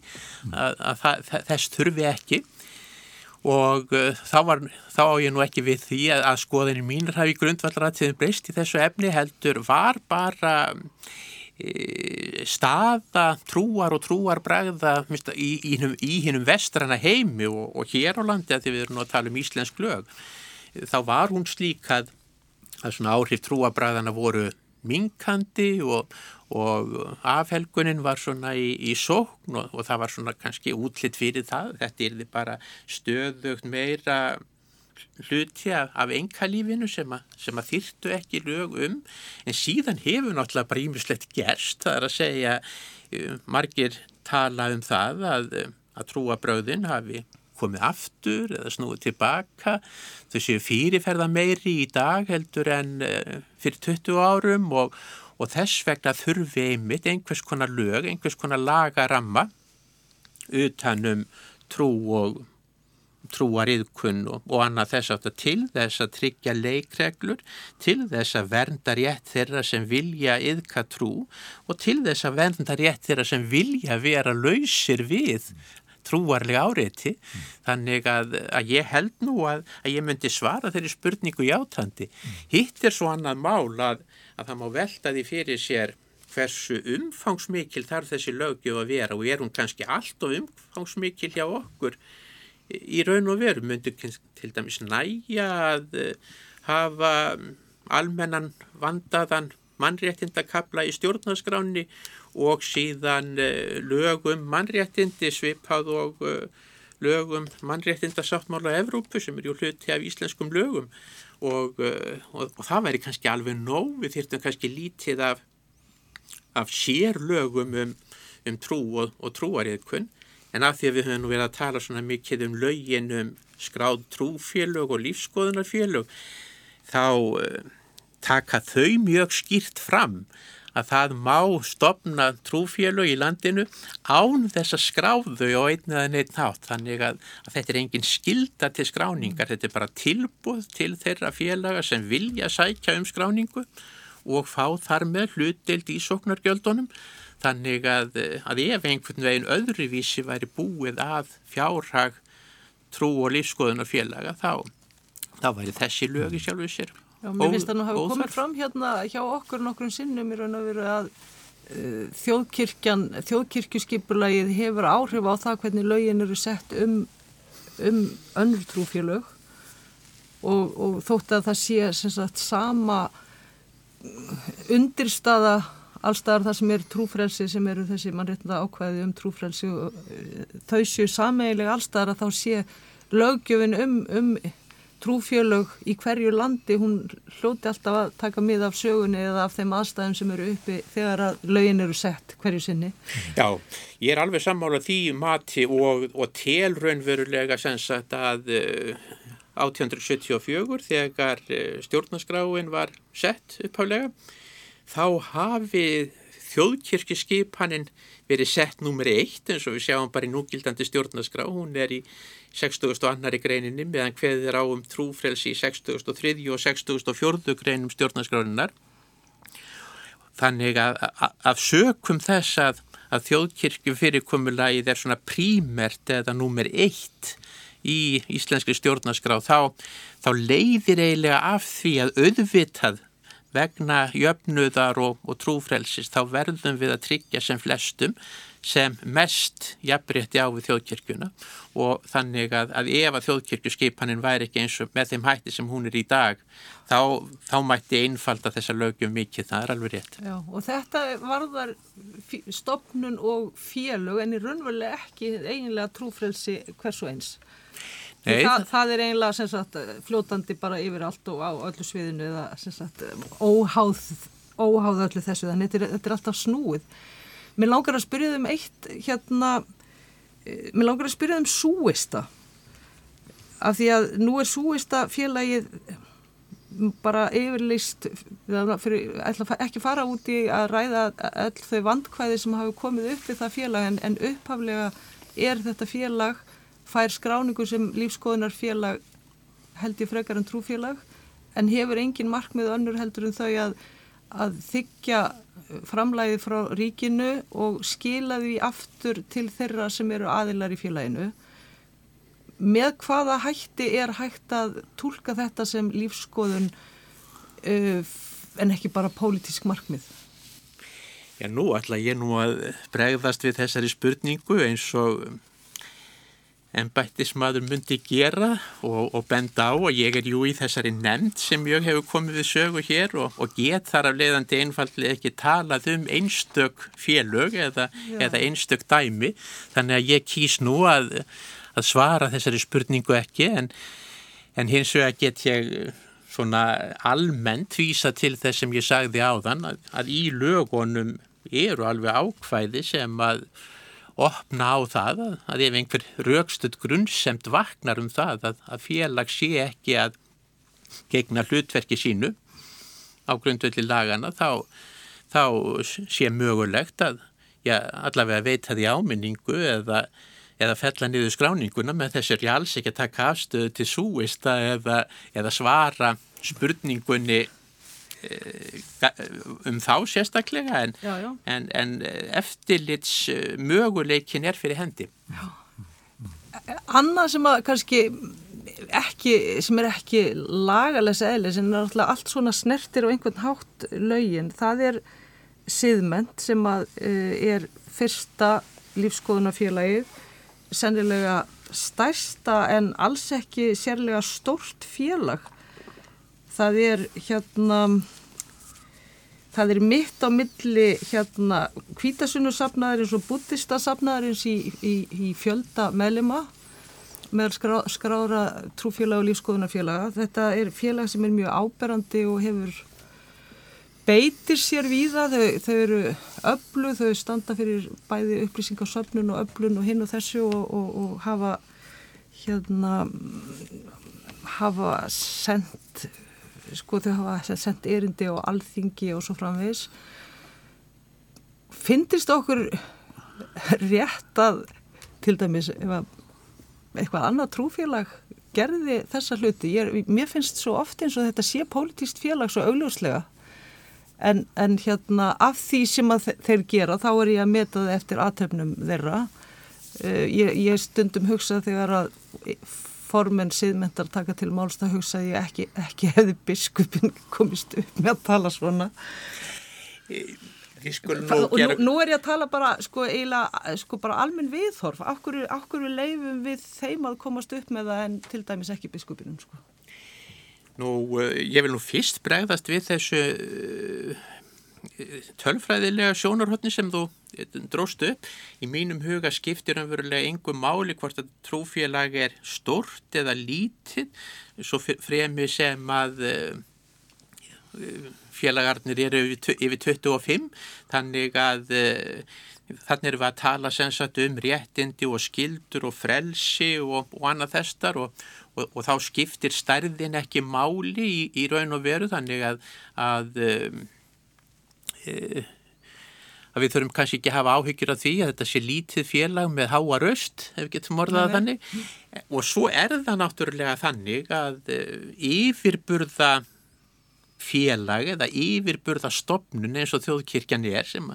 Speaker 2: að, að, að þess þurfi ekki. Og uh, þá, var, þá á ég nú ekki við því að, að skoðinni mínir hafi grundvallratíðin breyst í þessu efni heldur var bara uh, staða trúar og trúar bregða í, í, í hinnum vestrana heimi og, og hér á landi að því við erum nú að tala um íslensk lög þá var hún slík að, svona áhrif trúabræðana voru minkandi og, og afhelgunin var svona í, í sókn og, og það var svona kannski útlitt fyrir það. Þetta er bara stöðugt meira hluti af engalífinu sem sem að þyrtu ekki lög um en síðan hefur náttúrulega bara ímislegt gerst. Það er að segja, uh, margir tala um það að, að trúabröðin hafi komið aftur eða snúið tilbaka. Þau séu fyrirferða meiri í dag heldur en uh, fyrir 20 árum og, og þess vegna þurfi einmitt einhvers konar lög, einhvers konar lagaramma utanum trú og trúariðkunn og, og annað þess aftur til þess að tryggja leikreglur, til þess að vernda rétt þeirra sem vilja yðka trú og til þess að vernda rétt þeirra sem vilja vera lausir við trúarlega áreiti mm. þannig að, að ég held nú að, að ég myndi svara þeirri spurningu játandi. Mm. Hitt er svo annað mál að, að það má velta því fyrir sér hversu umfangsmikil þarf þessi lögjöf að vera og er hún kannski allt of umfangsmikil hjá okkur í raun og veru myndu til dæmis næja að eh, hafa almennan vandaðan mannréttindakabla í stjórnarskráni og síðan eh, lögum mannréttindi svipað og eh, lögum mannréttindasáttmála Evrópu sem er ju hluti af íslenskum lögum. Og, og, og það væri kannski alveg nóg, við þýrtum kannski lítið af af sérlögum um, um trú og, og trúariðkunn en af því að við höfum nú verið að tala svona mikið um lögin um skráð trúfélög og lífskoðunarfélög þá taka þau mjög skýrt fram að það má stopna trúfélög í landinu án þess að skráðu og einn eða neitt nátt þannig að, að þetta er engin skilda til skráningar, þetta er bara tilbúð til þeirra félaga sem vilja sækja um skráningu og fá þar með hlutdelt í sóknargjöldunum þannig að, að ef einhvern veginn öðruvísi væri búið að fjárhag trú og lífskoðunar félaga þá, þá væri þessi lögi sjálfuð sér.
Speaker 3: Já, mér finnst það nú hafa komið fram hérna hjá okkur nokkrum sinnum í raun og veru að uh, þjóðkirkjan, þjóðkirkjuskipulagið hefur áhrif á það hvernig lögin eru sett um, um önnur trúfélög. Og, og þótt að það sé sagt, sama undirstaða allstaðar það sem er trúfrelsi sem eru þessi mannréttinda ákvæði um trúfrelsi og eh, þau séu sameigilega allstaðar að þá sé lögjöfin um, um trúfjölög í hverju landi hún hljóti alltaf að taka mið af sögunni eða af þeim aðstæðum sem eru uppi þegar að lögin eru sett hverju sinni.
Speaker 2: Já, ég er alveg sammálað því mati og, og telraunverulega sem sagt að uh, 1874 þegar eh, stjórnaskráin var sett upphálega þá hafi þjóðkirkjuskipanin verið sett nummer eitt eins og við sjáum bara í núgildandi stjórnaskrá hún er í 62. greininni meðan hveðir á um trúfrelsi í 63. og 64. greinum stjórnaskráninnar þannig að, að, að sökum þess að, að þjóðkirkju fyrirkomulagið er svona prímert eða nummer eitt í íslenski stjórnarskrá þá, þá leiðir eiginlega af því að auðvitað vegna jöfnuðar og, og trúfrelsis þá verðum við að tryggja sem flestum sem mest jafnrétti á við þjóðkirkjuna og þannig að, að ef að þjóðkirkjuskipanin væri ekki eins og með þeim hætti sem hún er í dag þá, þá mætti einfalda þessa lögjum mikið, það er alveg rétt.
Speaker 3: Já, og þetta varðar stopnun og félög en í raunveruleg ekki eiginlega trúfrelsi hversu eins. Það, það er einlega sagt, fljótandi bara yfir allt og á öllu sviðinu eða sagt, óháð, óháð öllu þessu. Þannig þetta er, þetta er alltaf snúið. Mér langar að spyrja þum eitt hérna eh, Mér langar að spyrja þum súista. Af því að nú er súista félagið bara yfirleist fyrir, ekki fara út í að ræða all þau vandkvæði sem hafi komið upp við það félag en, en upphaflega er þetta félag fær skráningu sem lífskoðunarfélag held ég frekar en trúfélag en hefur engin markmið önnur heldur en þau að, að þykja framlæði frá ríkinu og skila því aftur til þeirra sem eru aðilar í félaginu. Með hvaða hætti er hægt að tólka þetta sem lífskoðun uh, en ekki bara pólitísk markmið?
Speaker 2: Já nú ætla ég nú að bregðast við þessari spurningu eins og ennbættismadur myndi gera og, og benda á og ég er jú í þessari nefnd sem mjög hefur komið við sögu hér og, og get þar af leiðandi einfallega ekki talað um einstök félög eða, eða einstök dæmi. Þannig að ég kýs nú að, að svara þessari spurningu ekki en, en hins vegar get ég svona almennt vísa til þess sem ég sagði áðan að, að í lögunum eru alveg ákvæði sem að opna á það að, að ef einhver raukstuð grunnsemt vaknar um það að, að félag sé ekki að gegna hlutverki sínu á grundvelli lagana þá, þá sé mögulegt að já, allavega veita því áminningu eða, eða fella niður skráninguna með þess er ég alls ekki að taka afstöðu til súista eða, eða svara spurningunni um þá sérstaklega en, já, já. en, en eftirlits möguleikin er fyrir hendi já.
Speaker 3: Annað sem að kannski ekki, sem er ekki lagalega segli sem er alltaf allt svona snertir og einhvern hátt laugin, það er siðment sem að uh, er fyrsta lífskoðunafélagið, sennilega stærsta en alls ekki sérlega stórt félag. Það er hérna, það er mitt á milli hérna kvítasunusafnaðarins og buddhistasafnaðarins í, í, í fjölda meðlema með skrá, skrára trúfélag og lífskoðunarfélaga. Þetta er félag sem er mjög áberandi og hefur beitir sér víða, þau, þau eru öllu, þau standa fyrir bæði upplýsingarsöfnun og öllun og hinn og þessu og, og, og hafa hérna hafa sendt sko þau hafa sendt erindi og alþingi og svo framvegs finnist okkur rétt að til dæmis eitthvað annað trúfélag gerði þessa hluti. Ég, mér finnst svo oft eins og þetta sé pólitíst félag svo augljóslega en, en hérna af því sem að þeir gera þá er ég að meta það eftir aðtöfnum þeirra. Uh, ég, ég stundum hugsa þegar að formen siðmentar taka til málst að hugsa að ég ekki, ekki hefði biskupin komist upp með að tala svona. Nú, gera... nú er ég að tala bara sko, eiginlega, sko bara almenn viðhorf okkur, okkur við leifum við þeim að komast upp með það en til dæmis ekki biskupinum sko.
Speaker 2: Nú, uh, ég vil nú fyrst bregðast við þessu uh, tölfræðilega sjónarhóttni sem þú eh, dróst upp. Í mínum huga skiptir umverulega engum máli hvort að trúfélag er stort eða lítið, svo fremi sem að uh, félagarnir eru yfir 25 þannig að uh, þannig erum við að tala sagt, um réttindi og skildur og frelsi og, og annað þessar og, og, og þá skiptir stærðin ekki máli í, í raun og veru þannig að, að, að við þurfum kannski ekki að hafa áhyggjur af því að þetta sé lítið félag með háa röst ef við getum orðað þannig. Og svo er það náttúrulega þannig að yfirburða félag eða yfirburða stopnun eins og þjóðkirkjan er sem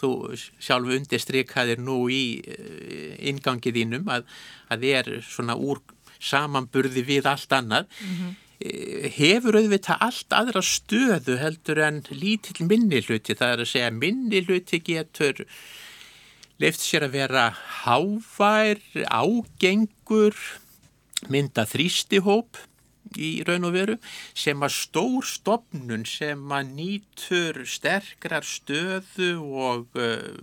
Speaker 2: þú sjálfu undirstrykkaðir nú í eh, ingangið þínum að það er svona úr samanburði við allt annað. Mm -hmm. Hefur auðvitað allt aðra stöðu heldur en lítill minnilhuti það er að segja minnilhuti getur leift sér að vera hávær, ágengur mynda þrýstihóp í raun og veru sem að stór stopnun sem að nýtur sterkrar stöðu og uh,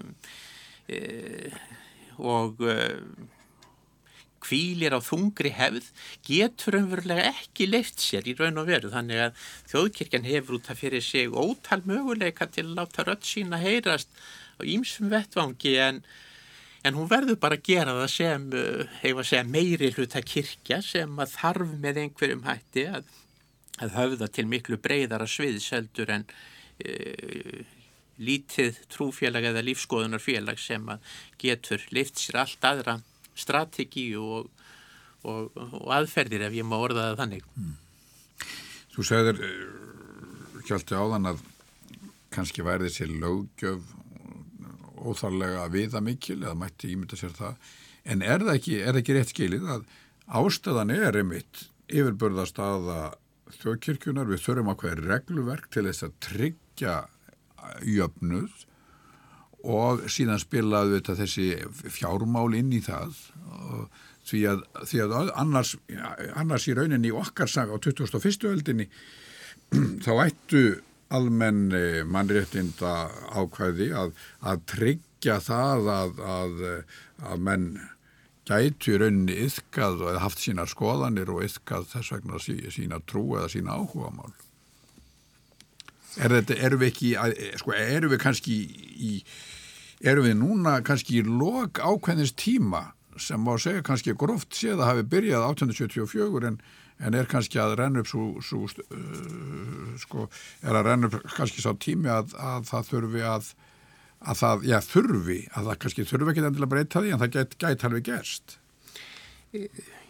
Speaker 2: og uh, kvílir á þungri hefð getur umverulega ekki leift sér í raun og veru. Þannig að þjóðkirkjan hefur út af fyrir sig ótal möguleika til að láta rött sína heyrast á ímsum vettvangi en en hún verður bara að gera það sem, hefur eh, að segja, meiri hluta kirkja sem að þarf með einhverjum hætti að, að höfða til miklu breyðara sviðseldur en e, lítið trúfélag eða lífskoðunarfélag sem að getur lift sér allt aðra strategi og, og, og aðferðir ef ég má orða það þannig. Mm.
Speaker 1: Þú segðir, Kjalti áðan að kannski væri þessi lögjöf óþarlega viða mikil eða mætti ímynda sér það en er það ekki, er það ekki rétt skilið að ástæðan er einmitt yfirbörðast aða þjóðkirkjunar við þurfum að hverja regluverk til þess að tryggja jöfnuð og síðan spilaðu þetta þessi fjármál inn í það því að, því að annars, annars í rauninni okkar á 2001. öldinni þá ættu almenn mannréttinda ákvæði að, að tryggja það að, að, að menn gætu rauninni yfkað og haft sína skoðanir og yfkað þess vegna sí, sína trú eða sína áhuga mál. Er þetta, erum við ekki, sko, erum við kannski í, erum við núna kannski í log ákveðins tíma sem má segja kannski gróft séð að hafi byrjað 1874 en en er kannski að renna upp svo, svo uh, sko, er að renna upp kannski sá tími að, að það þurfi að, að það, já þurfi að það kannski þurfi ekki endilega breyta því en það gæti gæt alveg gerst.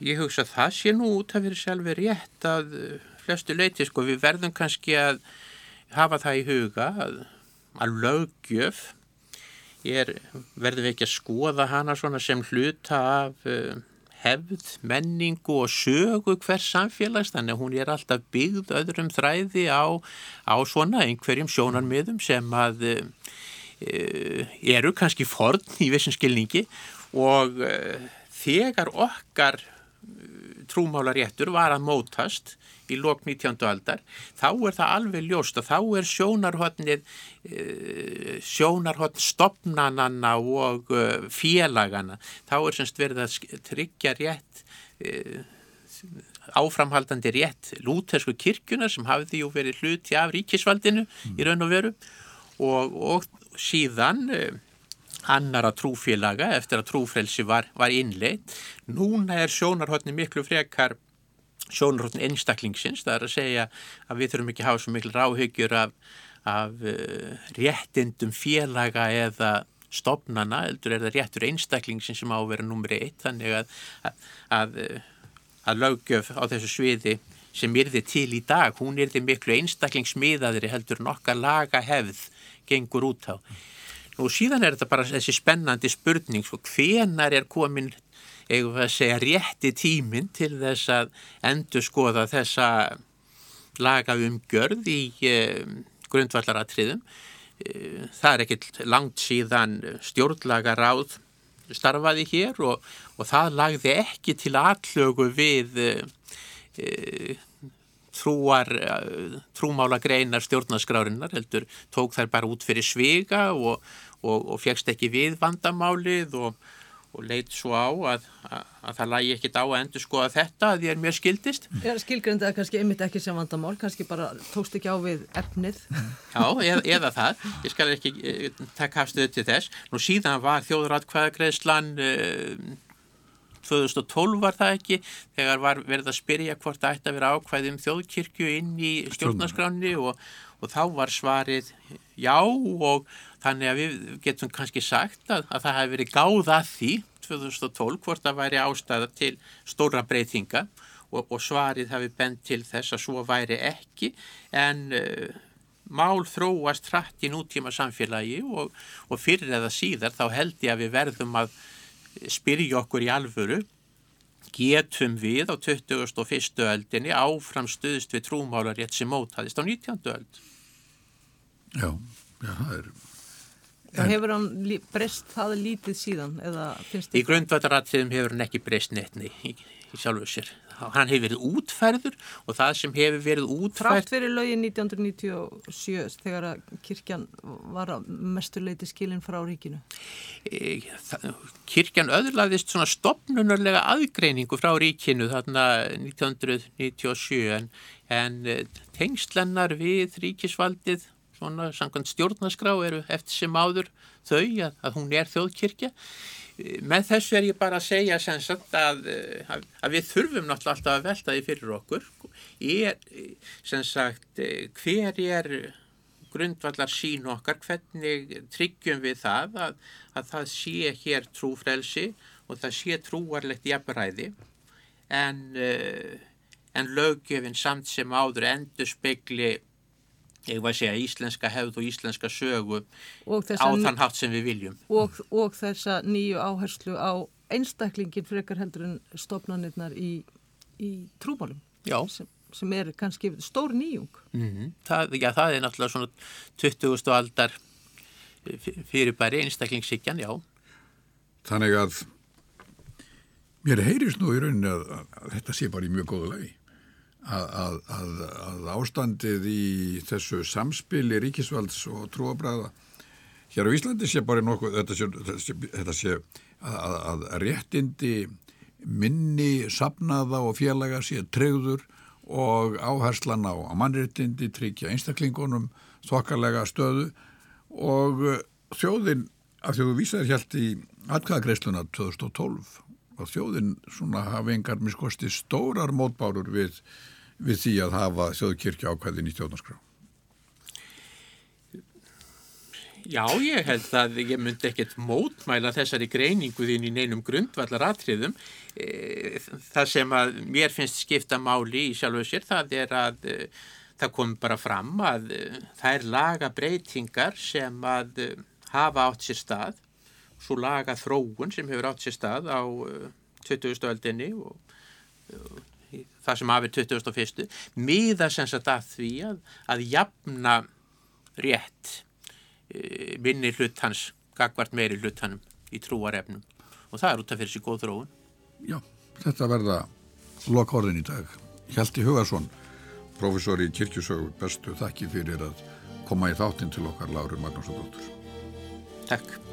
Speaker 2: Ég hugsa að það sé nú út af fyrir sjálfi rétt að flestu leiti sko við verðum kannski að hafa það í huga að, að lögjöf er, verðum við ekki að skoða hana svona sem hluta af uh, hefð, menningu og sögu hvers samfélags þannig að hún er alltaf byggð öðrum þræði á, á svona einhverjum sjónarmiðum sem að eru kannski forn í vissum skilningi og þegar okkar trúmálaréttur var að mótast í lok 19. aldar, þá er það alveg ljóst og þá er sjónarhotnið sjónarhotn stopnananna og félagana, þá er semst verið að tryggja rétt áframhaldandi rétt lútersku kirkuna sem hafði jú verið hluti af ríkisvaldinu mm. í raun og veru og, og síðan annara trúfélaga eftir að trúfrelsi var, var innleitt. Núna er sjónarhóttni miklu frekar sjónarhóttni einstaklingsins, það er að segja að við þurfum ekki að hafa svo miklu ráhyggjur af, af uh, réttindum félaga eða stopnana, eldur er það réttur einstaklingsins sem á að vera numri eitt, þannig að, að, að, að lögjöf á þessu sviði sem yrði til í dag, hún yrði miklu einstaklingsmiðaðri heldur nokkar laga hefð gengur út á. Og síðan er þetta bara þessi spennandi spurning, sko, hvenar er komin, eigum við að segja, rétti tíminn til þess að endur skoða þessa laga umgjörð í eh, grundvallaratriðum. Eh, það er ekkert langt síðan stjórnlaga ráð starfaði hér og, og það lagði ekki til aðlögu við eh, trúar, trúmála greinar stjórnaskrárinnar, heldur tók þær bara út fyrir sviga og og, og fegst ekki við vandamálið og, og leitt svo á að, að, að það lægi ekkit á að endur skoða þetta að því er mér skildist.
Speaker 3: Skilgrindið er kannski einmitt ekki sem vandamál, kannski bara tókst ekki á við efnið.
Speaker 2: Já, eða, eða það. Ég skal ekki uh, taka afstöðu til þess. Nú síðan var þjóðratkvæðagreðslan uh, 2012 var það ekki þegar var verið að spyrja hvort það ætti að vera ákvæði um þjóðkirkju inn í stjórnarskráni og, og þá var svarið já og Þannig að við getum kannski sagt að, að það hefði verið gáð að því 2012 hvort það væri ástæða til stóra breytinga og, og svarið hefði bent til þess að svo væri ekki en uh, mál þróast hratt í nútíma samfélagi og, og fyrir eða síðar þá held ég að við verðum að spyrja okkur í alvöru getum við á 21. öldinni áfram stuðst við trúmálarétt sem mótaðist á 19. öld.
Speaker 1: Já, já, það er
Speaker 3: En hefur hann breyst það lítið síðan?
Speaker 2: Í grundvættaratriðum hefur hann ekki breyst netni í, í sjálfu sér. Hann hefur verið útferður og það sem hefur verið útferð...
Speaker 3: Trátt fyrir lögin 1997 þegar að kirkjan var að mesturleiti skilin frá ríkinu?
Speaker 2: E, kirkjan öðurlaðist svona stopnunarlega aðgreiningu frá ríkinu þarna 1997 en, en e, tengslennar við ríkisvaldið svona samkvæmt stjórnaskrá eru eftir sem áður þau að, að hún er þjóðkirkja. Með þessu er ég bara að segja sagt, að, að, að við þurfum náttúrulega alltaf að velta því fyrir okkur. Er, sagt, hver er grundvallar sín okkar? Hvernig tryggjum við það að, að það sé hér trúfrelsi og það sé trúarlegt jafnræði? En, en löggefinn samt sem áður endur spekli ég var að segja íslenska hefð og íslenska sögu á þann hátt sem við viljum.
Speaker 3: Og, og þessa nýju áherslu á einstaklingin frekar heldur en stopnarnirnar í, í trúmálum sem, sem er kannski stór nýjung.
Speaker 2: Mm -hmm. það, já, það er náttúrulega svona 20. aldar fyrirbæri einstaklingssikjan, já.
Speaker 1: Þannig að mér heyrist nú í rauninni að, að, að þetta sé bara í mjög góðu lagi að, að, að ástandið í þessu samspili ríkisvalds og trúabræða hér á Íslandi sé bara nokkuð þetta sé, þetta sé, að, að réttindi minni sapnaða og félaga sé treyður og áherslan á mannréttindi tryggja einstaklingunum þokkarlega stöðu og þjóðin af því að þú vísaði helt í atkvæðagreisluna 2012 og þjóðin svona hafi engar miskosti stórar mótbárur við við því að hafa þjóðkirkja ákvæðin í stjórnarskrá?
Speaker 2: Já, ég held að ég myndi ekkert mótmæla þessari greiningu þín í neinum grundvallar atriðum. E, það sem að mér finnst skipta máli í sjálfu sér, það er að e, það kom bara fram að e, það er laga breytingar sem að hafa átt sér stað, svo laga þróun sem hefur átt sér stað á 20. öldinni og það sem hafið 2001 miða sem sagt að því að, að jafna rétt e, minni hlutans, gagvart meiri hlutanum í trúarefnum og það er út af fyrir sig góð þróun.
Speaker 1: Já, þetta verða lokhorðin í dag. Hjalti Hugarsson, professor í kirkjusögu, bestu þakki fyrir að koma í þáttinn til okkar Láru Magnússon Dóttur.
Speaker 2: Takk.